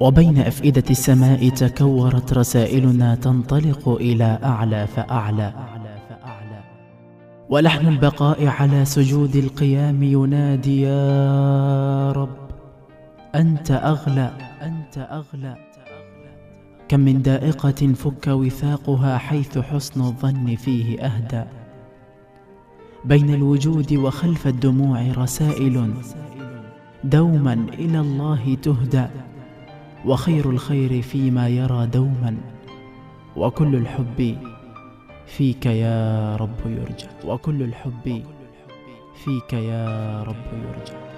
وبين أفئدة السماء تكورت رسائلنا تنطلق إلى أعلى فأعلى. ولحن البقاء على سجود القيام ينادي يا رب أنت أغلى أنت أغلى. كم من دائقة فك وثاقها حيث حسن الظن فيه أهدى. بين الوجود وخلف الدموع رسائل دوما إلى الله تهدى. وخير الخير فيما يرى دوما وكل الحب فيك يا رب يرجى. وكل الحب فيك يا رب يرجى.